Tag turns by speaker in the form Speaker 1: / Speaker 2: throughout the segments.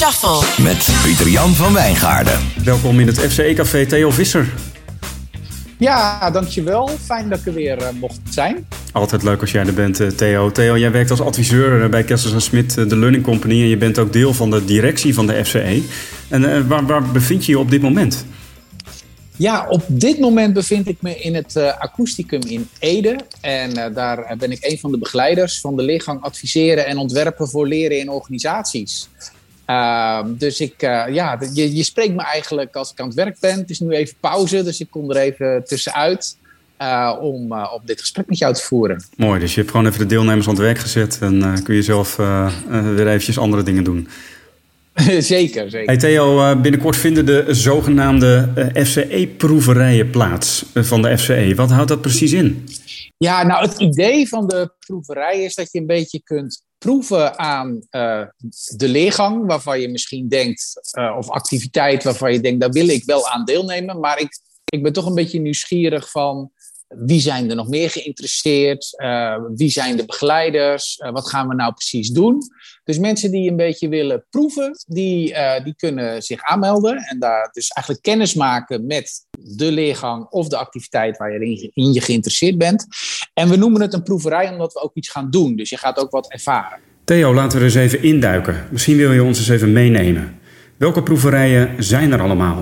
Speaker 1: Shuffle.
Speaker 2: Met Pieter-Jan van Wijngaarden.
Speaker 3: Welkom in het FCE-café Theo Visser.
Speaker 4: Ja, dankjewel. Fijn dat ik er weer uh, mocht zijn.
Speaker 3: Altijd leuk als jij er bent, uh, Theo. Theo, jij werkt als adviseur uh, bij Kessels Smit, de Learning Company. En je bent ook deel van de directie van de FCE. En waar, waar bevind je je op dit moment?
Speaker 4: Ja, op dit moment bevind ik me in het uh, Akoesticum in Ede. En uh, daar ben ik een van de begeleiders van de leergang adviseren en ontwerpen voor leren in organisaties. Uh, dus ik, ja, je, je spreekt me eigenlijk als ik aan het werk ben. Het is nu even pauze, dus ik kom er even tussenuit. om op dit gesprek met jou te voeren.
Speaker 3: Mooi, dus je hebt gewoon even de deelnemers aan het werk gezet en kun je zelf weer eventjes andere dingen doen.
Speaker 4: zeker, zeker.
Speaker 3: Hey Theo, binnenkort vinden de zogenaamde FCE-proeverijen plaats van de FCE. Wat houdt dat precies in?
Speaker 4: Ja, nou het idee van de proeverij is dat je een beetje kunt proeven aan uh, de leergang, waarvan je misschien denkt, uh, of activiteit waarvan je denkt, daar wil ik wel aan deelnemen. Maar ik, ik ben toch een beetje nieuwsgierig van wie zijn er nog meer geïnteresseerd? Uh, wie zijn de begeleiders? Uh, wat gaan we nou precies doen? Dus mensen die een beetje willen proeven, die, uh, die kunnen zich aanmelden. En daar dus eigenlijk kennis maken met de leergang of de activiteit waar je in, je geïnteresseerd bent. En we noemen het een proeverij omdat we ook iets gaan doen. Dus je gaat ook wat ervaren.
Speaker 3: Theo, laten we eens even induiken. Misschien wil je ons eens even meenemen. Welke proeverijen zijn er allemaal?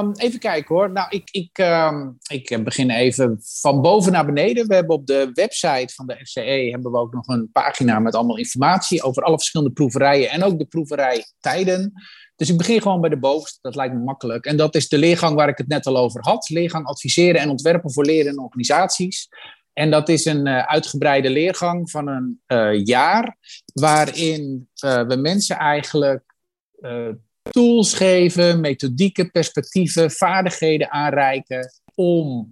Speaker 4: Um, even kijken hoor. Nou, ik, ik, um, ik begin even van boven naar beneden. We hebben op de website van de FCE hebben we ook nog een pagina met allemaal informatie over alle verschillende proeverijen en ook de proeverijtijden. Dus ik begin gewoon bij de bovenste, dat lijkt me makkelijk. En dat is de leergang waar ik het net al over had. Leergang adviseren en ontwerpen voor leren en organisaties. En dat is een uh, uitgebreide leergang van een uh, jaar, waarin we mensen eigenlijk tools geven, methodieken, perspectieven, vaardigheden aanreiken om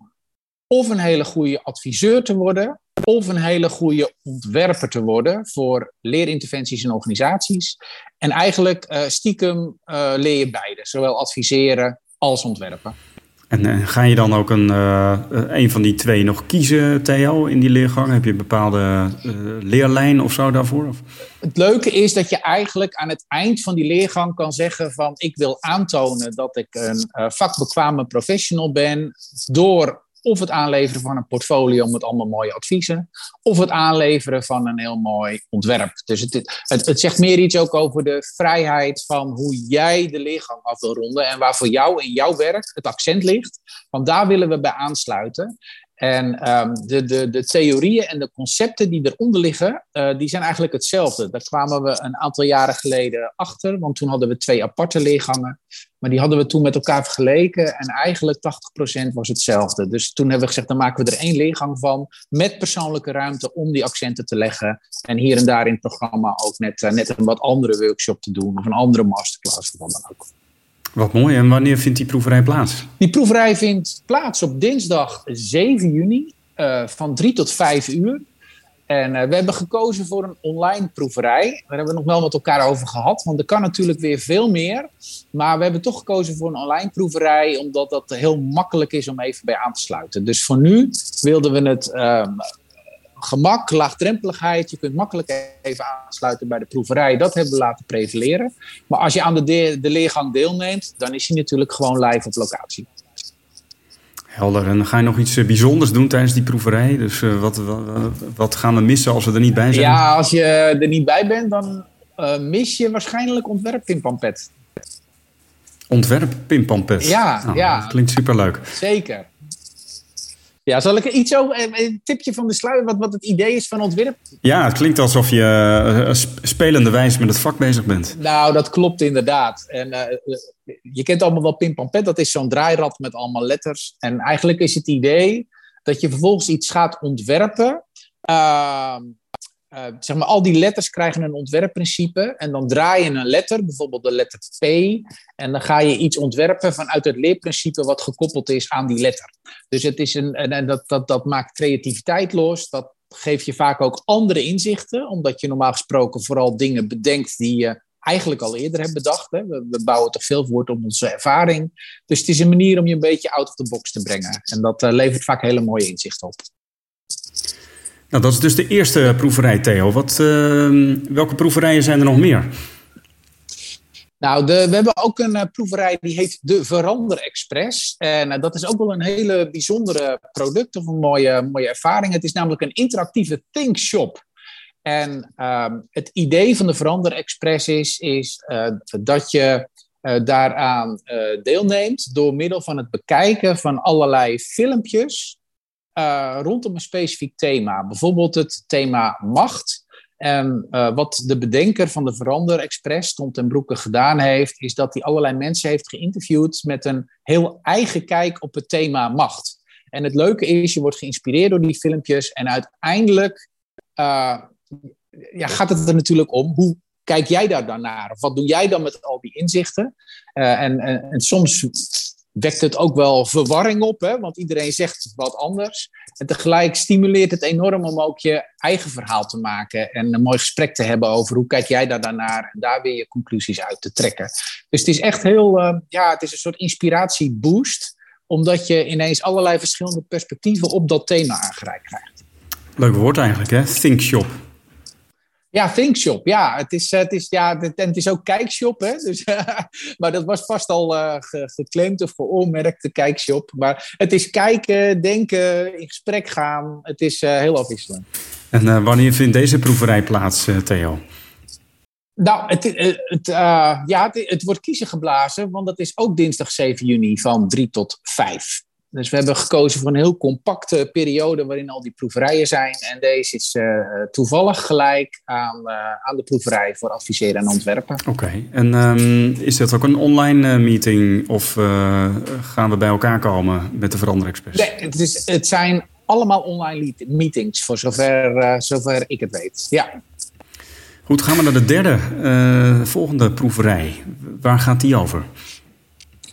Speaker 4: of een hele goede adviseur te worden of een hele goede ontwerper te worden voor leerinterventies in organisaties. En eigenlijk uh, stiekem uh, leer je beide, zowel adviseren als ontwerpen.
Speaker 3: En uh, ga je dan ook een, een van die twee nog kiezen, Theo, in die leergang? Heb je een bepaalde leerlijn of zo daarvoor?
Speaker 4: Het leuke is dat je eigenlijk aan het eind van die leergang kan zeggen van... ik wil aantonen dat ik een vakbekwame professional ben... door of het aanleveren van een portfolio met allemaal mooie adviezen, of het aanleveren van een heel mooi ontwerp. Dus het, het, het, zegt meer iets ook over de vrijheid van hoe jij de leergang af wil ronden en waar voor jou in jouw werk het accent ligt. Want daar willen we bij aansluiten. En um, de, de, de theorieën en de concepten die eronder liggen, uh, die zijn eigenlijk hetzelfde. Daar kwamen we een aantal jaren geleden achter, want toen hadden we twee aparte leergangen. Maar die hadden we toen met elkaar vergeleken en eigenlijk 80% was hetzelfde. Dus toen hebben we gezegd, dan maken we er één leergang van, met persoonlijke ruimte om die accenten te leggen. En hier en daar in het programma ook net, uh, net een wat andere workshop te doen, of een andere masterclass of wat dan ook.
Speaker 3: Wat mooi. En wanneer vindt die proeverij plaats?
Speaker 4: Die proeverij vindt plaats op dinsdag 7 juni uh, van 3 tot 5 uur. En uh, we hebben gekozen voor een online proeverij. Daar hebben we nog wel met elkaar over gehad. Want er kan natuurlijk weer veel meer. Maar we hebben toch gekozen voor een online proeverij. Omdat dat heel makkelijk is om even bij aan te sluiten. Dus voor nu wilden we het um, gemak, laagdrempeligheid. Je kunt makkelijk even aansluiten bij de proeverij. Dat hebben we laten prevaleren. Maar als je aan de, de, de leergang deelneemt, dan is hij natuurlijk gewoon live op locatie.
Speaker 3: Helder. En ga je nog iets bijzonders doen tijdens die proeverij? Dus uh, wat, wat, wat, gaan we missen als we er niet bij zijn?
Speaker 4: Ja, als je er niet bij bent, dan uh, mis je waarschijnlijk ontwerp Pimpampet.
Speaker 3: Ontwerp Pimpampet?
Speaker 4: Ja,
Speaker 3: oh,
Speaker 4: ja.
Speaker 3: Dat klinkt superleuk.
Speaker 4: Zeker. Ja, zal ik er iets over, een tipje van de sluier, wat, wat het idee is van ontwerp?
Speaker 3: Ja, het klinkt alsof je uh, spelende wijs met het vak bezig bent.
Speaker 4: Nou, dat klopt inderdaad. En uh, je kent allemaal wel Pim Pam Pet, dat is zo'n draairad met allemaal letters. En eigenlijk is het idee dat je vervolgens iets gaat ontwerpen. Uh, uh, zeg maar, al die letters krijgen een ontwerpprincipe. En dan draai je een letter, bijvoorbeeld de letter P. En dan ga je iets ontwerpen vanuit het leerprincipe wat gekoppeld is aan die letter. Dus het is een, en dat, dat, dat maakt creativiteit los. Dat geeft je vaak ook andere inzichten. Omdat je normaal gesproken vooral dingen bedenkt die je eigenlijk al eerder hebt bedacht. Hè. We, we, bouwen toch veel voort op onze ervaring. Dus het is een manier om je een beetje out of the box te brengen. En dat uh, levert vaak hele mooie inzichten op.
Speaker 3: Nou, dat is dus de eerste proeverij, Theo. Wat, uh, welke proeverijen zijn er nog meer?
Speaker 4: Nou, we hebben ook een uh, proeverij die heet de Verander Express. En uh, dat is ook wel een hele bijzondere product of een mooie, mooie ervaring. Het is namelijk een interactieve think shop. En uh, het idee van de Verander Express is, is uh, dat je daaraan deelneemt door middel van het bekijken van allerlei filmpjes rondom een specifiek thema. Bijvoorbeeld het thema macht. En uh, wat de bedenker van de Verander Express, Tom ten Broeke, gedaan heeft, is dat hij allerlei mensen heeft geïnterviewd met een heel eigen kijk op het thema macht. En het leuke is, je wordt geïnspireerd door die filmpjes en uiteindelijk uh, ja, gaat het er natuurlijk om, hoe kijk jij daar dan naar? Of wat doe jij dan met al die inzichten? En, en, en soms wekt het ook wel verwarring op, hè? want iedereen zegt wat anders. En tegelijk stimuleert het enorm om ook je eigen verhaal te maken en een mooi gesprek te hebben over hoe kijk jij daar naar en daar weer je conclusies uit te trekken. Dus het is echt heel, uh, ja, het is een soort inspiratieboost, omdat je ineens allerlei verschillende perspectieven op dat thema aangereikt krijgt.
Speaker 3: Leuk woord eigenlijk, hè? Thinkshop.
Speaker 4: Ja, ThinkShop. Ja, het is, het is, ja, en het is ook Kijkshop. Hè? Dus, maar dat was vast al uh, geclaimd of geoormerkt, de Kijkshop. Maar het is kijken, denken, in gesprek gaan. Het is uh, heel afwisselend.
Speaker 3: En uh, wanneer vindt deze proeverij plaats, Theo?
Speaker 4: Nou, het, het, ja, het, het, wordt kiezen geblazen, want dat is ook dinsdag 7 juni van 3 tot 5. Dus we hebben gekozen voor een heel compacte periode waarin al die proeverijen zijn. En deze is uh, toevallig gelijk aan, uh, aan de proeverij voor adviseren en ontwerpen.
Speaker 3: Oké, okay. en um, is dat ook een online uh, meeting of gaan we bij elkaar komen met de Verander Express?
Speaker 4: Nee, het, is, het zijn allemaal online meetings, voor zover, zover ik het weet. Ja.
Speaker 3: Goed, gaan we naar de derde, volgende proeverij. Waar gaat die over?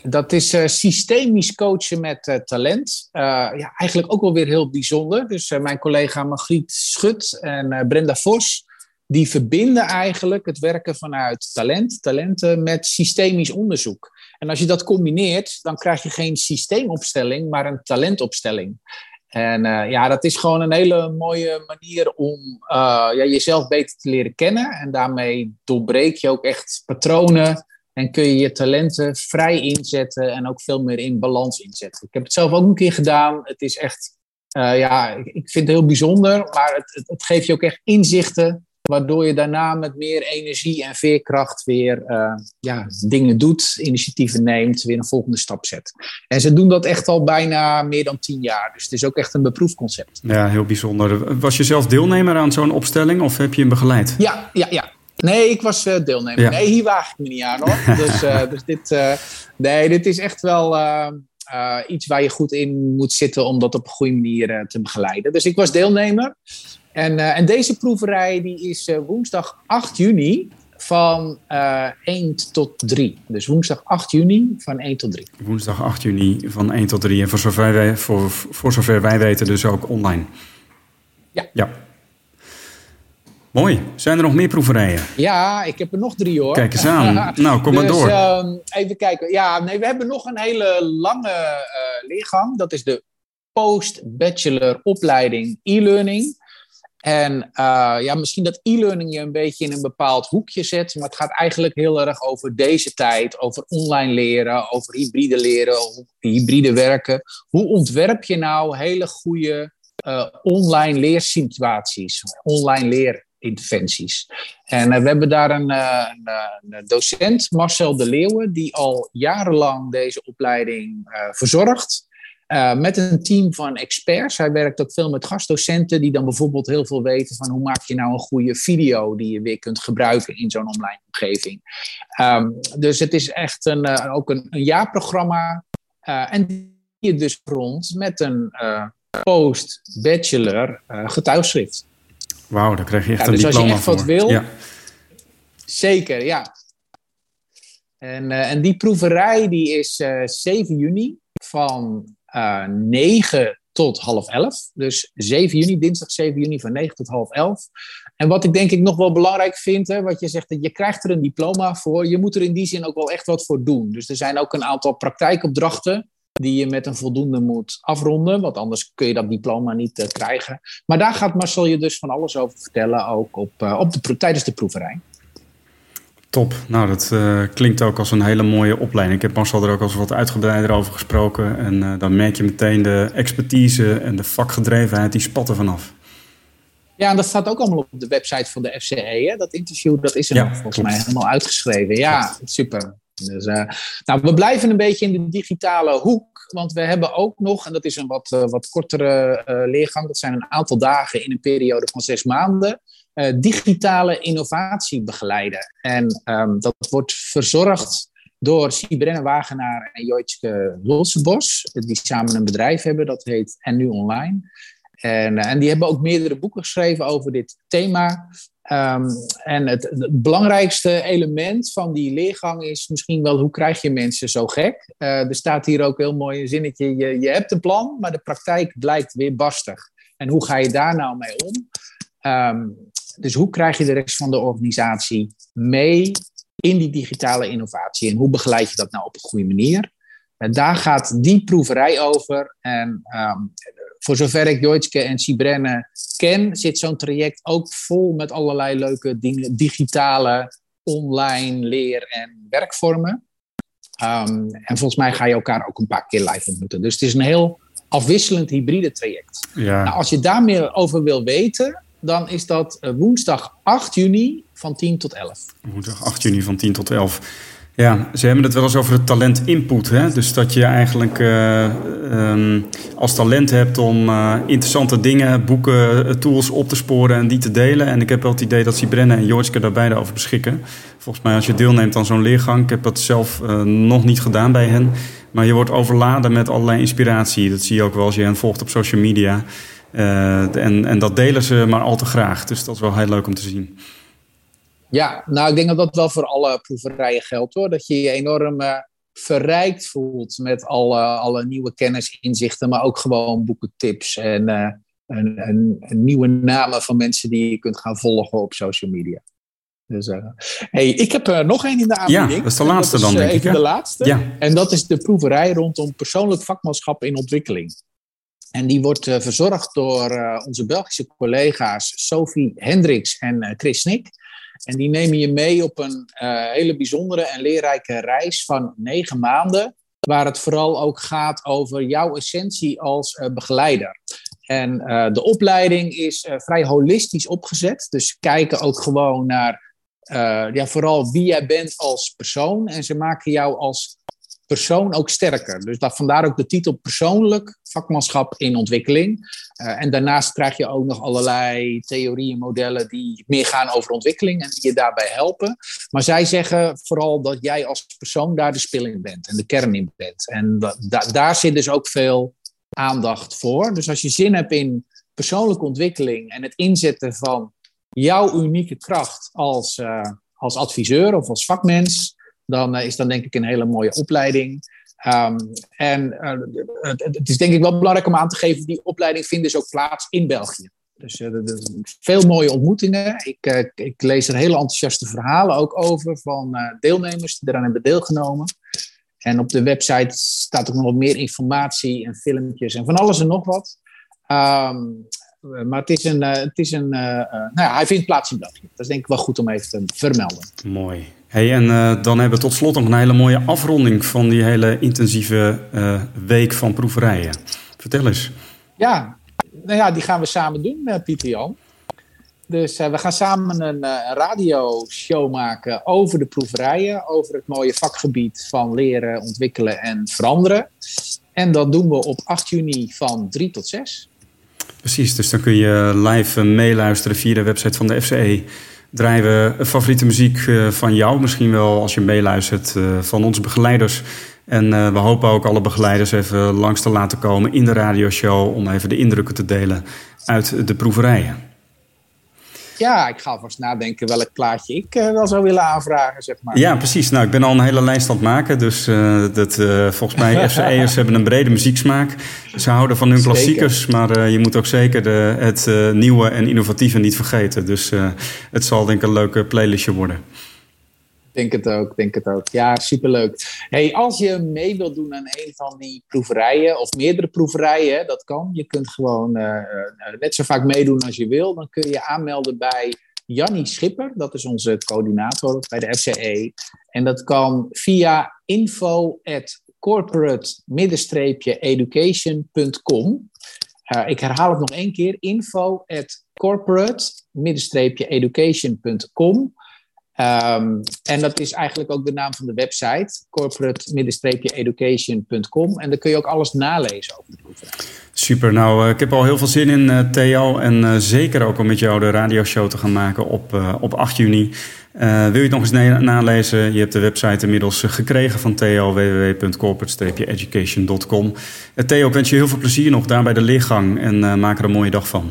Speaker 4: Dat is uh, systemisch coachen met uh, talent. Uh, ja, eigenlijk ook wel weer heel bijzonder. Dus mijn collega Margriet Schut en Brenda Vos... die verbinden eigenlijk het werken vanuit talent, talenten... met systemisch onderzoek. En als je dat combineert, dan krijg je geen systeemopstelling... maar een talentopstelling. En ja, dat is gewoon een hele mooie manier om ja, jezelf beter te leren kennen. En daarmee doorbreek je ook echt patronen en kun je je talenten vrij inzetten en ook veel meer in balans inzetten. Ik heb het zelf ook een keer gedaan. Het is echt, uh, ja, ik, vind het heel bijzonder, maar het, het, het, geeft je ook echt inzichten, waardoor je daarna met meer energie en veerkracht weer uh, ja, dingen doet, initiatieven neemt, weer een volgende stap zet. En ze doen dat echt al bijna meer dan tien jaar, dus het is ook echt een beproefd concept.
Speaker 3: Ja, heel bijzonder. Was je zelf deelnemer aan zo'n opstelling of heb je hem begeleid?
Speaker 4: Ja, ja, ja. Nee, ik was uh, deelnemer. Ja. Nee, hier waag ik me niet aan hoor. dus, uh, dus dit, uh, nee, dit is echt wel iets waar je goed in moet zitten om dat op een goede manier te begeleiden. Dus ik was deelnemer. En, en deze proeverij die is woensdag 8 juni van 1 tot 3. Dus woensdag 8 juni van 1 tot 3.
Speaker 3: Woensdag 8 juni van 1 tot 3. En voor zover wij, voor, voor zover wij weten dus ook online.
Speaker 4: Ja.
Speaker 3: ja. Mooi. Zijn er nog meer proeverijen?
Speaker 4: Ja, ik heb er nog drie hoor.
Speaker 3: Kijk eens aan. nou, kom maar
Speaker 4: dus,
Speaker 3: door.
Speaker 4: Uh, even kijken. Ja, nee, we hebben nog een hele lange uh, leergang. Dat is de post-bachelor opleiding e-learning. En uh, ja, misschien dat e-learning je een beetje in een bepaald hoekje zet. Maar het gaat eigenlijk heel erg over deze tijd. Over online leren, over hybride leren, hybride werken. Hoe ontwerp je nou hele goede uh, online leersituaties? Online leer interventies. En uh, we hebben daar een, uh, een, docent, Marcel de Leeuwen, die al jarenlang deze opleiding verzorgt. met een team van experts. Hij werkt ook veel met gastdocenten die dan bijvoorbeeld heel veel weten van hoe maak je nou een goede video die je weer kunt gebruiken in zo'n online omgeving. Um, dus het is echt een, ook een, een jaarprogramma. en die je dus rond met een post-bachelor getuigschrift.
Speaker 3: Wauw, daar krijg je echt ja, een dus diploma
Speaker 4: als je echt wat wil, ja. zeker, ja. En, uh, en die proeverij die is uh, eh, 7 juni van uh, eh, 9 tot half 11. Dus 7 juni, dinsdag 7 juni van 9 tot half 11. En wat ik denk ik nog wel belangrijk vind, hè, wat je zegt, dat je krijgt er een diploma voor. Je moet er in die zin ook wel echt wat voor doen. Dus er zijn ook een aantal praktijkopdrachten die je met een voldoende moet afronden, want anders kun je dat diploma niet uh, krijgen. Maar daar gaat Marcel je dus van alles over vertellen, ook op, uh, op de, tijdens de proeverij.
Speaker 3: Top. Nou, dat uh, klinkt ook als een hele mooie opleiding. Ik heb Marcel er ook al wat uitgebreider over gesproken. En dan merk je meteen de expertise en de vakgedrevenheid, die spatten vanaf.
Speaker 4: Ja, en dat staat ook allemaal op de website van de FCE. Hè? Dat interview, dat is er ja, volgens mij helemaal uitgeschreven. Ja, super. Dus, uh, nou, we blijven een beetje in de digitale hoek. Want we hebben ook nog, en dat is een wat, wat kortere leergang. Dat zijn een aantal dagen in een periode van zes maanden digitale innovatie begeleiden. En um, dat wordt verzorgd door Sibrenne Wagenaar en Joitske Hulsebos, die samen een bedrijf hebben, dat heet En Nu Online. En, en die hebben ook meerdere boeken geschreven over dit thema. Um, en het, belangrijkste element van die leergang is misschien wel hoe krijg je mensen zo gek. Uh, er staat hier ook heel mooi een zinnetje, je, je hebt een plan, maar de praktijk blijkt weer barstig. En hoe ga je daar nou mee om? Um, dus hoe krijg je de rest van de organisatie mee in die digitale innovatie? En hoe begeleid je dat nou op een goede manier? En daar gaat die proeverij over. En um, voor zover ik Joitske en Sibrenne ken, zit zo'n traject ook vol met allerlei leuke dingen, digitale, online leer- en werkvormen. Um, en volgens mij ga je elkaar ook een paar keer live ontmoeten. Dus het is een heel afwisselend hybride traject. Ja. Nou, als je daar meer over wil weten, dan is dat eh, woensdag 8 juni van 10 tot 11.
Speaker 3: Woensdag 8 juni van 10 tot 11. Ja, ze hebben het wel eens over het talent input. Hè? Dus dat je eigenlijk uh, um, als talent hebt om uh, interessante dingen, boeken, tools op te sporen en die te delen. En ik heb wel het idee dat Sibrenne en Joortske daar beide over beschikken. Volgens mij als je deelneemt aan zo'n leergang, ik heb dat zelf nog niet gedaan bij hen. Maar je wordt overladen met allerlei inspiratie. Dat zie je ook wel als je hen volgt op social media. En, en dat delen ze maar al te graag. Dus dat is wel heel leuk om te zien.
Speaker 4: Ja, nou ik denk dat dat wel voor alle proeverijen geldt hoor. Dat je je enorm uh, verrijkt voelt met alle, alle nieuwe kennis, inzichten, maar ook gewoon boekentips en, uh, en, en, en, nieuwe namen van mensen die je kunt gaan volgen op social media. Dus, uh, hey, ik heb er nog één in de aanbieding.
Speaker 3: Ja, dat is de laatste dan, denk
Speaker 4: ik.
Speaker 3: Even
Speaker 4: de laatste. Ja. En dat is de proeverij rondom persoonlijk vakmanschap in ontwikkeling. En die wordt uh, verzorgd door uh, onze Belgische collega's Sophie Hendricks en Chris Snik. En die nemen je mee op een hele bijzondere en leerrijke reis van negen maanden. Waar het vooral ook gaat over jouw essentie als begeleider. En de opleiding is vrij holistisch opgezet. Dus kijken ook gewoon naar ja, vooral wie jij bent als persoon. En ze maken jou als persoon ook sterker. Dus dat, vandaar ook de titel persoonlijk vakmanschap in ontwikkeling. Uh, en daarnaast krijg je ook nog allerlei theorieën, modellen die meer gaan over ontwikkeling en die je daarbij helpen. Maar zij zeggen vooral dat jij als persoon daar de spil in bent en de kern in bent. En da daar zit dus ook veel aandacht voor. Dus als je zin hebt in persoonlijke ontwikkeling en het inzetten van jouw unieke kracht als, uh, als adviseur of als vakmens, dan uh, is dat denk ik een hele mooie opleiding. Um, en uh, het, is denk ik wel belangrijk om aan te geven, die opleiding vindt dus ook plaats in België. Dus uh, veel mooie ontmoetingen. Ik, ik, lees er hele enthousiaste verhalen ook over van deelnemers die eraan hebben deelgenomen. En op de website staat ook nog meer informatie en filmpjes en van alles en nog wat. Um, maar het is een, het is een nou ja, hij vindt plaats in België. Dat is denk ik wel goed om even te vermelden.
Speaker 3: Mooi. Hey, en uh, dan hebben we tot slot nog een hele mooie afronding van die hele intensieve uh, week van proeverijen. Vertel eens.
Speaker 4: Ja, nou ja, die gaan we samen doen, uh, Pieter Jan. Dus we gaan samen een, een radioshow maken over de proeverijen, over het mooie vakgebied van leren, ontwikkelen en veranderen. En dat doen we op 8 juni van 3 tot 6.
Speaker 3: Precies, dus dan kun je live meeluisteren via de website van de FCE draaien we favoriete muziek eh, van jou, misschien wel als je meeluistert, eh, van onze begeleiders. En eh, we hopen ook alle begeleiders even langs te laten komen in de radioshow om even de indrukken te delen uit de proeverijen.
Speaker 4: Ja, ik ga alvast nadenken welk plaatje ik uh, wel zou willen aanvragen, zeg maar.
Speaker 3: Ja, precies. Nou, ik ben al een hele lijst aan het maken. Dus uh, dat, uh, volgens mij, FCE'ers hebben een brede muzieksmaak. Ze houden van hun zeker. klassiekers, maar je moet ook zeker de, het nieuwe en innovatieve niet vergeten. Dus het zal denk ik een leuke playlistje worden.
Speaker 4: Denk het ook, denk het ook. Ja, superleuk. Hey, als je mee wilt doen aan een van die proeverijen, of meerdere proeverijen, dat kan. Je kunt gewoon uh, net zo vaak meedoen als je wil. Dan kun je aanmelden bij Jannie Schipper, dat is onze coördinator bij de FCE. En dat kan via info corporate-education.com. Uh, ik herhaal het nog één keer: info at corporate-education.com. Um, en dat is eigenlijk ook de naam van de website, corporate-education.com. En daar kun je ook alles nalezen over de.
Speaker 3: Super, nou uh, ik heb al heel veel zin in uh, Theo. En uh, zeker ook om met jou de radioshow te gaan maken op, op 8 juni. wil je het nog eens nalezen? Je hebt de website inmiddels gekregen van Theo, www.corporate-education.com. Theo, ik wens je heel veel plezier nog daar bij de lichtgang en maak er een mooie dag van.